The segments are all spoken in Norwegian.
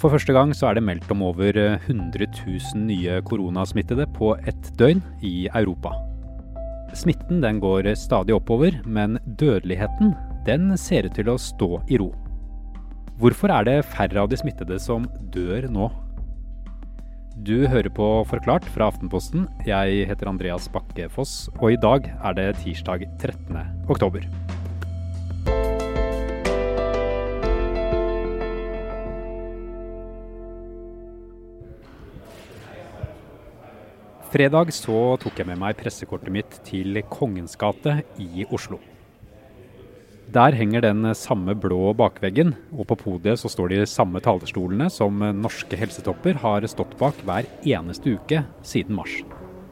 For første gang så er det meldt om over 100 000 nye koronasmittede på ett døgn i Europa. Smitten den går stadig oppover, men dødeligheten den ser ut til å stå i ro. Hvorfor er det færre av de smittede som dør nå? Du hører på Forklart fra Aftenposten. Jeg heter Andreas Bakke Foss, og i dag er det tirsdag 13. oktober. Fredag så tok jeg med meg pressekortet mitt til Kongens gate i Oslo. Der henger den samme blå bakveggen, og på podiet så står de samme talerstolene som norske helsetopper har stått bak hver eneste uke siden mars.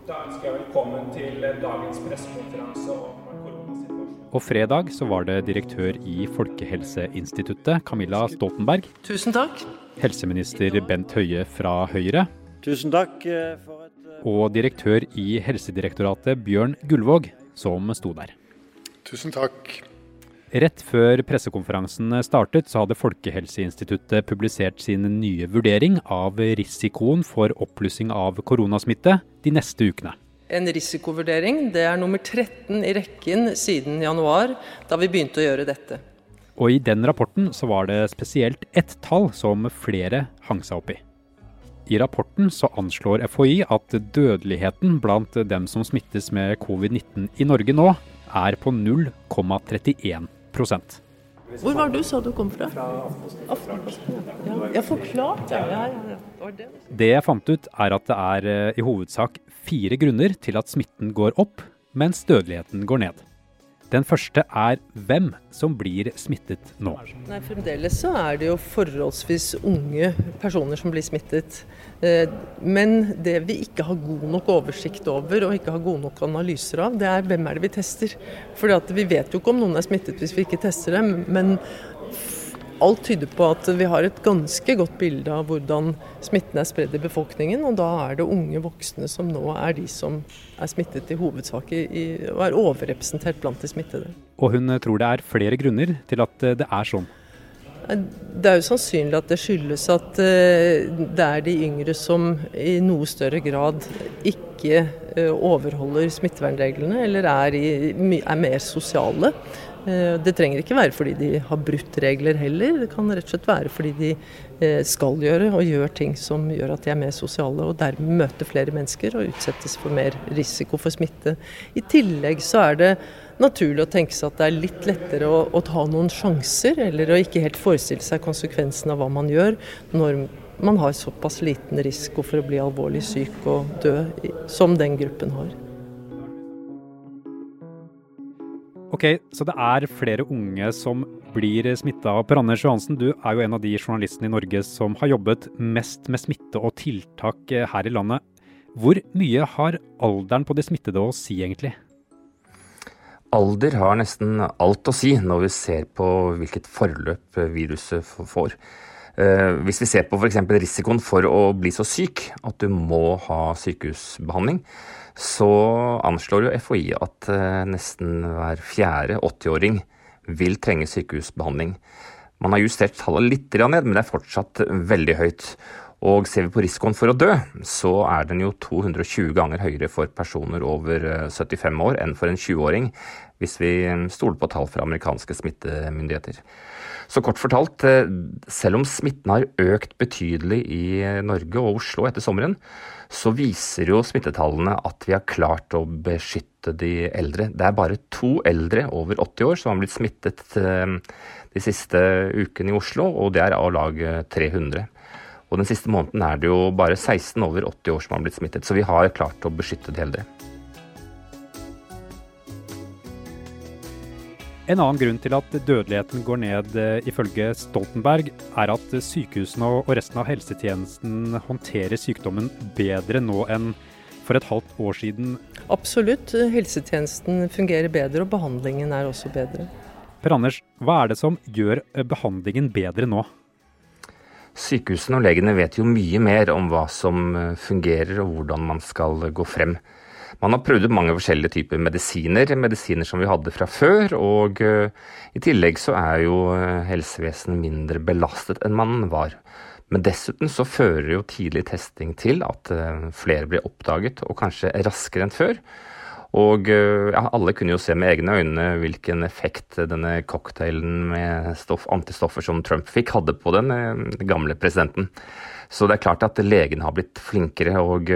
Da ønsker jeg velkommen til dagens pressekonferanse om koronasituasjonen. Og fredag så var det direktør i Folkehelseinstituttet, Camilla Stoltenberg, Tusen takk. helseminister Bent Høie fra Høyre Tusen takk eh, for og direktør i Helsedirektoratet, Bjørn Gullvåg, som sto der. Tusen takk. Rett før pressekonferansen startet, så hadde Folkehelseinstituttet publisert sin nye vurdering av risikoen for oppblussing av koronasmitte de neste ukene. En risikovurdering, det er nummer 13 i rekken siden januar, da vi begynte å gjøre dette. Og i den rapporten så var det spesielt ett tall som flere hang seg opp i. I rapporten så anslår FHI at dødeligheten blant dem som smittes med covid-19 i Norge nå, er på 0,31% Hvor var du, sa du kom fra? Aftenposten. Ja, ja forklart, ja. Det jeg fant ut, er at det er eh, i hovedsak fire grunner til at smitten går opp, mens dødeligheten går ned. Den første er hvem som blir smittet nå. Nei, Fremdeles så er det jo forholdsvis unge personer som blir smittet. Eh, Men det vi ikke har god nok oversikt over og ikke har gode nok analyser av, det er hvem er det vi tester. At vi vet jo ikke om noen er smittet hvis vi ikke tester dem. Men alt tyder på at vi har et ganske godt bilde av hvordan smitten er spredd i befolkningen. Og da er det unge voksne som nå er de som er smittet i hovedsak og er overrepresentert blant de smittede. Og hun tror det er flere grunner til at eh, det er sånn. Det er jo sannsynlig at det skyldes at eh, det er de yngre som i noe større grad ikke eh, overholder smittevernreglene, eller er, i, er mer sosiale. Eh, Det trenger ikke være fordi de har brutt regler heller, det kan rett og slett være fordi de eh, skal gjøre og gjør ting som gjør at de er mer sosiale og dermed møter flere mennesker og utsettes for mer risiko for smitte. I tillegg så er det naturlig å tenke seg at det er litt lettere å, å ta noen sjanser, eller å ikke helt forestille seg konsekvensen av hva man gjør når man har såpass liten risiko for å bli alvorlig syk og dø som den gruppen har. Ok, så det er flere unge som blir smitta. Per Anders Johansen, du er jo en av de journalistene i Norge som har jobbet mest med smitte og tiltak eh, her i landet. Hvor mye har alderen på de smittede å si, egentlig? Alder har nesten alt å si når vi ser på hvilket forløp viruset får. Eh, Hvis vi ser på f.eks. risikoen for å bli så syk at du må ha sykehusbehandling, så anslår jo FHI at eh, nesten hver fjerde 80-åring vil trenge sykehusbehandling. Man har justert tallet litt ned, men det er fortsatt veldig høyt. Og ser vi på risikoen for å dø, så er den jo 220 ganger høyere for personer over eh, 75 år enn for en 20-åring, hvis vi eh, stoler på tall fra amerikanske smittemyndigheter. Så kort fortalt, eh, selv om smitten har økt betydelig i eh, Norge og Oslo etter sommeren, så viser jo smittetallene at vi har klart å beskytte de eldre. Det er bare to eldre over 80 år som har blitt smittet eh, de siste ukene i Oslo, og det er av lag eh, 300. Og den siste måneden er det jo bare 16 over 80 år som har blitt smittet, så vi har klart å beskytte de eldre. En annen grunn til at dødeligheten går ned, eh, ifølge Stoltenberg, er at sykehusene og resten av helsetjenesten håndterer sykdommen bedre nå enn for et halvt år siden. Absolutt. Helsetjenesten fungerer bedre, og behandlingen er også bedre. Per Anders, hva er det som gjør eh, behandlingen bedre nå? Sykehusene og legene vet jo mye mer om hva som eh, fungerer og hvordan man skal gå frem. Man har prøvd ut mange forskjellige typer medisiner, medisiner som vi hadde fra før. Og eh, i tillegg så er jo eh, helsevesenet mindre belastet enn man var. Men dessuten så fører jo tidlig testing til at flere blir oppdaget, og kanskje raskere enn før. Og ja, alle kunne jo se med egne øyne hvilken effekt denne cocktailen med stoff, antistoffer som Trump fikk, hadde på den gamle presidenten. Så det er klart at legene har blitt flinkere, og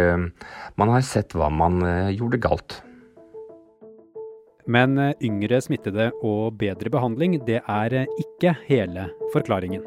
man har sett hva man gjorde galt. Men eh, yngre smittede og bedre behandling, det er eh, ikke hele forklaringen.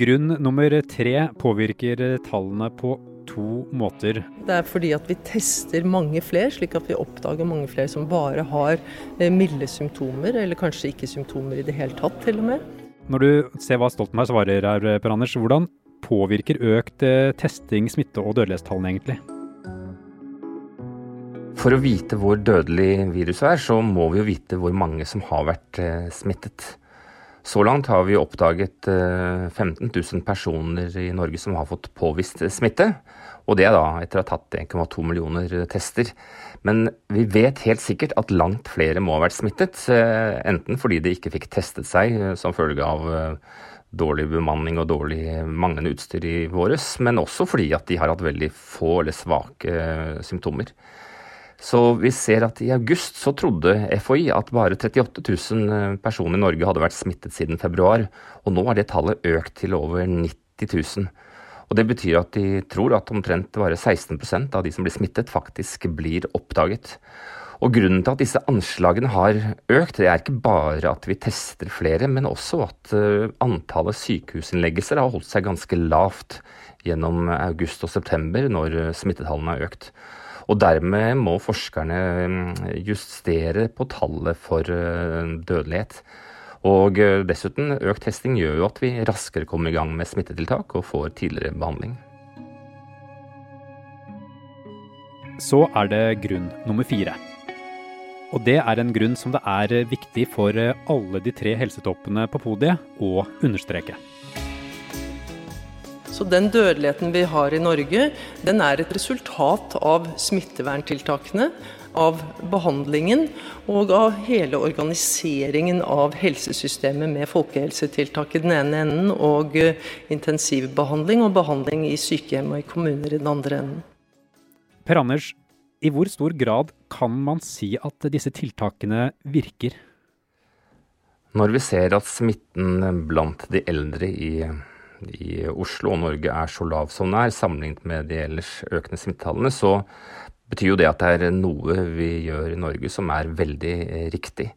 Grunn nummer tre påvirker tallene på to måter. Det er fordi at vi tester mange flere, slik at vi oppdager mange flere som bare har eh, milde symptomer, eller kanskje ikke symptomer i det hele tatt, til og med. Når du ser hva Stoltenberg svarer her, Per Anders, hvordan påvirker økt eh, testing smitte- og dødelighetstallene egentlig? For å vite hvor dødelig viruset er, så må vi jo vite hvor mange som har vært eh, smittet. Så langt har vi oppdaget 15 000 personer i Norge som har fått påvist smitte. Og det da etter å ha tatt 1,2 millioner tester. Men vi vet helt sikkert at langt flere må ha vært smittet. Eh, enten fordi de ikke fikk testet seg eh, som følge av eh, dårlig bemanning og dårlig manglende utstyr i våres, men også fordi at de har hatt veldig få eller svake symptomer. Så vi ser at i august så trodde FHI at bare 38 000 personer i Norge hadde vært smittet siden februar, og nå er det tallet økt til over 90 000. Og Det betyr at de tror at omtrent bare 16% av de som blir smittet, faktisk blir oppdaget. Og Grunnen til at disse anslagene har økt, det er ikke bare at vi tester flere, men også at eh, antallet sykehusinnleggelser har holdt seg ganske lavt gjennom august og september, når eh, smittetallene har økt. Og Dermed må forskerne mm, justere på tallet for eh, dødelighet. Og eh, dessuten, økt testing gjør jo at vi raskere kommer i gang med smittetiltak og får tidligere behandling. Så er det grunn nummer fire. Og det er en grunn som det er viktig for eh, alle de tre helsetoppene på podiet å understreke. Så den dødeligheten vi har i Norge, den er et resultat av smitteverntiltakene av behandlingen og av hele organiseringen av helsesystemet med folkehelsetiltak i den ene enden og eh, intensivbehandling og behandling i sykehjem og i kommuner i den andre enden. Per Anders, i hvor stor grad kan man si at disse tiltakene virker? Når vi ser at smitten blant de eldre i, i Oslo og Norge er så lav som den er, sammenlignet med de ellers økende smittetallene, så betyr jo det at det er noe vi gjør i Norge som er veldig eh, riktig.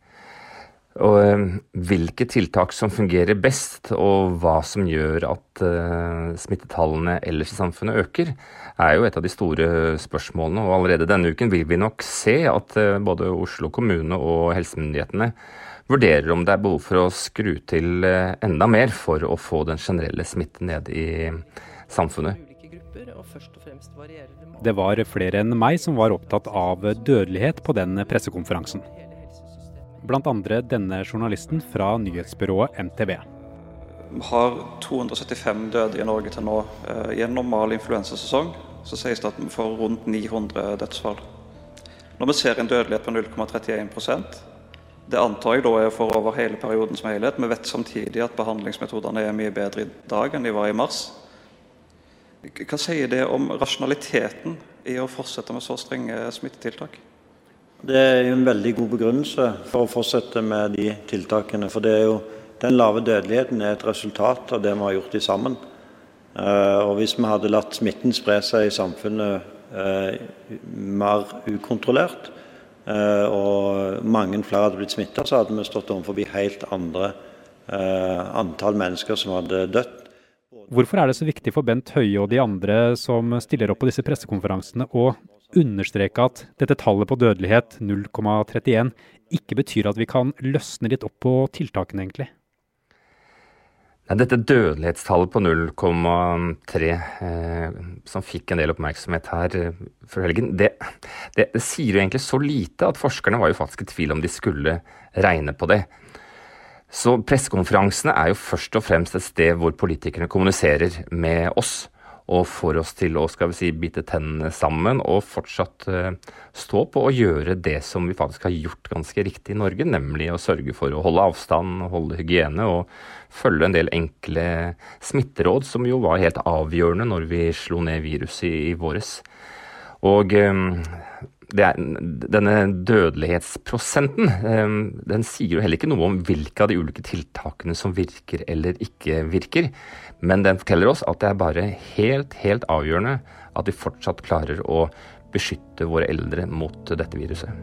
Og eh, hvilke tiltak som fungerer best, og hva som gjør at uh, smittetallene ellers i samfunnet øker, er jo et av de store spørsmålene. Og allerede denne uken vil vi nok se at både Oslo kommune og helsemyndighetene vurderer om det er behov for å skru til uh, enda mer for å få den generelle smitten ned i samfunnet. Det var flere enn meg som var opptatt av dødelighet på den pressekonferansen. Blant andre denne journalisten fra nyhetsbyrået MTB. Vi har 275 døde i Norge til nå. Eh, I en normal influensasesong så sies det at vi får rundt 900 dødsfall. Når vi ser en dødelighet på 0,31 det antar jeg da er for over hele perioden som helhet. Vi vet samtidig at behandlingsmetodene er mye bedre i dag enn de var i mars. Hva sier det om rasjonaliteten i å fortsette med så strenge smittetiltak? Det er en veldig god begrunnelse for å fortsette med de tiltakene. For det er jo, den lave dødeligheten er et resultat av det vi har gjort i sammen. Eh, og hvis vi hadde latt smitten spre seg i samfunnet eh, mer ukontrollert, og mange flere hadde blitt smitta, så hadde vi stått overfor helt andre antall mennesker som hadde dødd Hvorfor er det så viktig for Bent Høie og de andre som stiller opp på disse pressekonferansene å understreke at dette tallet på dødelighet, 0,31, ikke betyr at vi kan løsne litt opp på tiltakene, egentlig? Nei, dette dødelighetstallet på 0,3, eh, som fikk en del oppmerksomhet her eh, før helgen, det, det, det sier jo egentlig så lite at forskerne var jo faktisk i tvil om de skulle regne på det. Så pressekonferansene er jo først og fremst et sted hvor politikerne kommuniserer med oss. Og får oss til å skal vi si, bite tennene sammen og fortsatt uh, stå på og gjøre det som vi faktisk har gjort ganske riktig i Norge, nemlig å sørge for å holde avstand, holde hygiene og følge en del enkle smitteråd, som jo var helt avgjørende når vi slo ned viruset i, våres. Og um, er, denne dødelighetsprosenten um, den sier jo heller ikke noe om hvilke av de ulike tiltakene som virker eller ikke virker. Men den forteller oss at det er bare helt, helt avgjørende at vi fortsatt klarer å beskytte våre eldre mot dette viruset.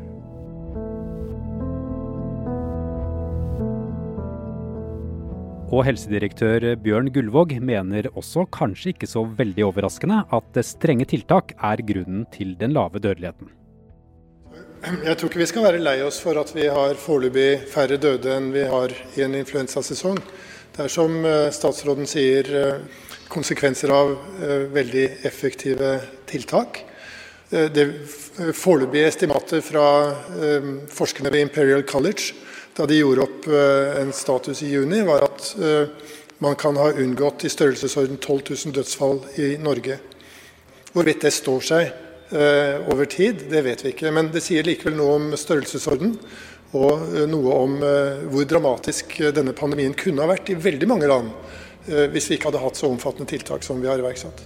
Og helsedirektør Bjørn Gullvåg mener også, kanskje ikke så veldig overraskende, at strenge tiltak er grunnen til den lave dødeligheten. Jeg tror ikke vi skal være lei oss for at vi har foreløpig færre døde enn vi har i en influensasesong. Det er som eh, statsråden sier, eh, konsekvenser av eh, veldig effektive tiltak. Det foreløpige estimatet fra forskerne ved Imperial College da de gjorde opp en status i juni, var at man kan ha unngått i størrelsesorden 12 000 dødsfall i Norge. Hvorvidt det står seg over tid, det vet vi ikke. Men det sier likevel noe om størrelsesorden og eh, noe om eh, hvor dramatisk eh, denne pandemien kunne ha vært i veldig mange land hvis vi ikke hadde hatt så omfattende tiltak som vi har iverksatt.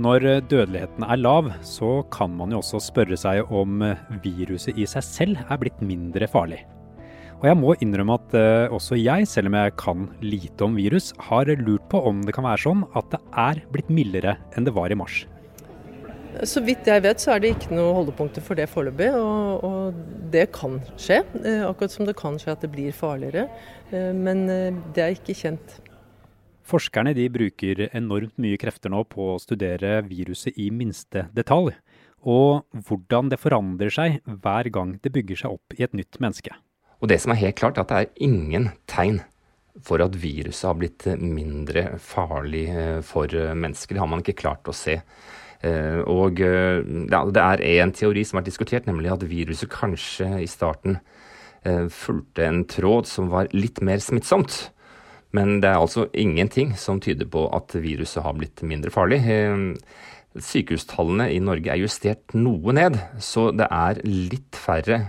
Når dødeligheten er lav, så kan man jo også spørre seg om viruset i seg selv er blitt mindre farlig. Og jeg må innrømme at også jeg, selv om jeg kan lite om virus, har lurt på om det kan være sånn at det er blitt mildere enn det var i mars. Så vidt jeg vet så er det ikke noe holdepunkter for det foreløpig, og, og, det kan skje. Eh, akkurat som det kan skje at det blir farligere, eh, men eh, det er ikke kjent. Forskerne de bruker enormt mye krefter nå på å studere viruset i minste detalj, og hvordan det forandrer seg hver gang det bygger seg opp i et nytt menneske. Og det som er helt klart, er at det er ingen tegn for at viruset har blitt mindre farlig for mennesker. Det har man ikke klart å se. Eh, og eh, ja, det er én teori som er diskutert, nemlig at viruset kanskje i starten eh, fulgte en tråd som var litt mer smittsomt. Men det er altså ingenting som tyder på at viruset har blitt mindre farlig. Sykehustallene i Norge er justert noe ned, så det er litt færre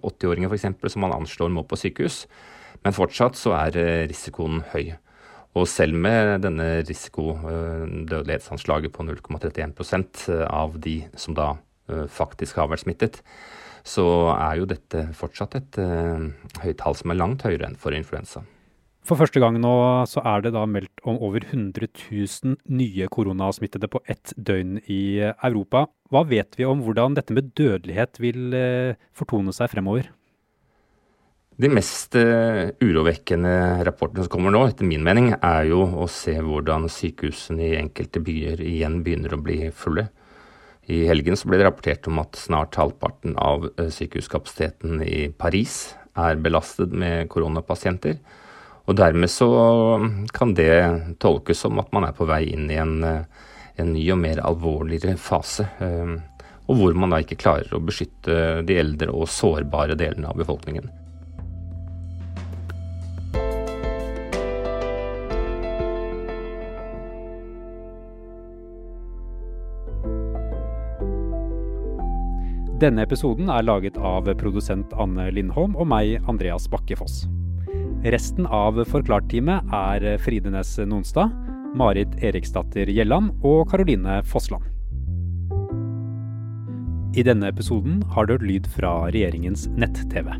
80-åringer f.eks. som man anslår må på sykehus. Men fortsatt så er risikoen høy. Og selv med denne risikodødelighetsanslaget på 0,31% av de som da eh, faktisk har vært smittet, så er jo dette fortsatt et høyt tall som er langt høyere enn for influensa. For første gang nå så er det da meldt om over 100 000 nye koronasmittede på ett døgn i Europa. Hva vet vi om hvordan dette med dødelighet vil fortone seg fremover? De mest uh, urovekkende rapportene som kommer nå, etter min mening, er jo å se hvordan sykehusene i enkelte byer igjen begynner å bli fulle. I helgen ble det rapportert om at snart halvparten av uh, sykehuskapasiteten i Paris er belastet med koronapasienter. Og dermed så kan det tolkes som at man er på vei inn i en, uh, en ny og mer alvorligere fase. Og hvor man da ikke klarer å beskytte de eldre og sårbare delene av befolkningen. Denne episoden er laget av produsent Anne Lindholm og meg, Andreas Bakke Foss. Resten av Forklart-teamet er Fride Næss Nonstad, Marit Eriksdatter Gjelland og Karoline Fossland. I denne episoden har du hørt lyd fra regjeringens nett-TV.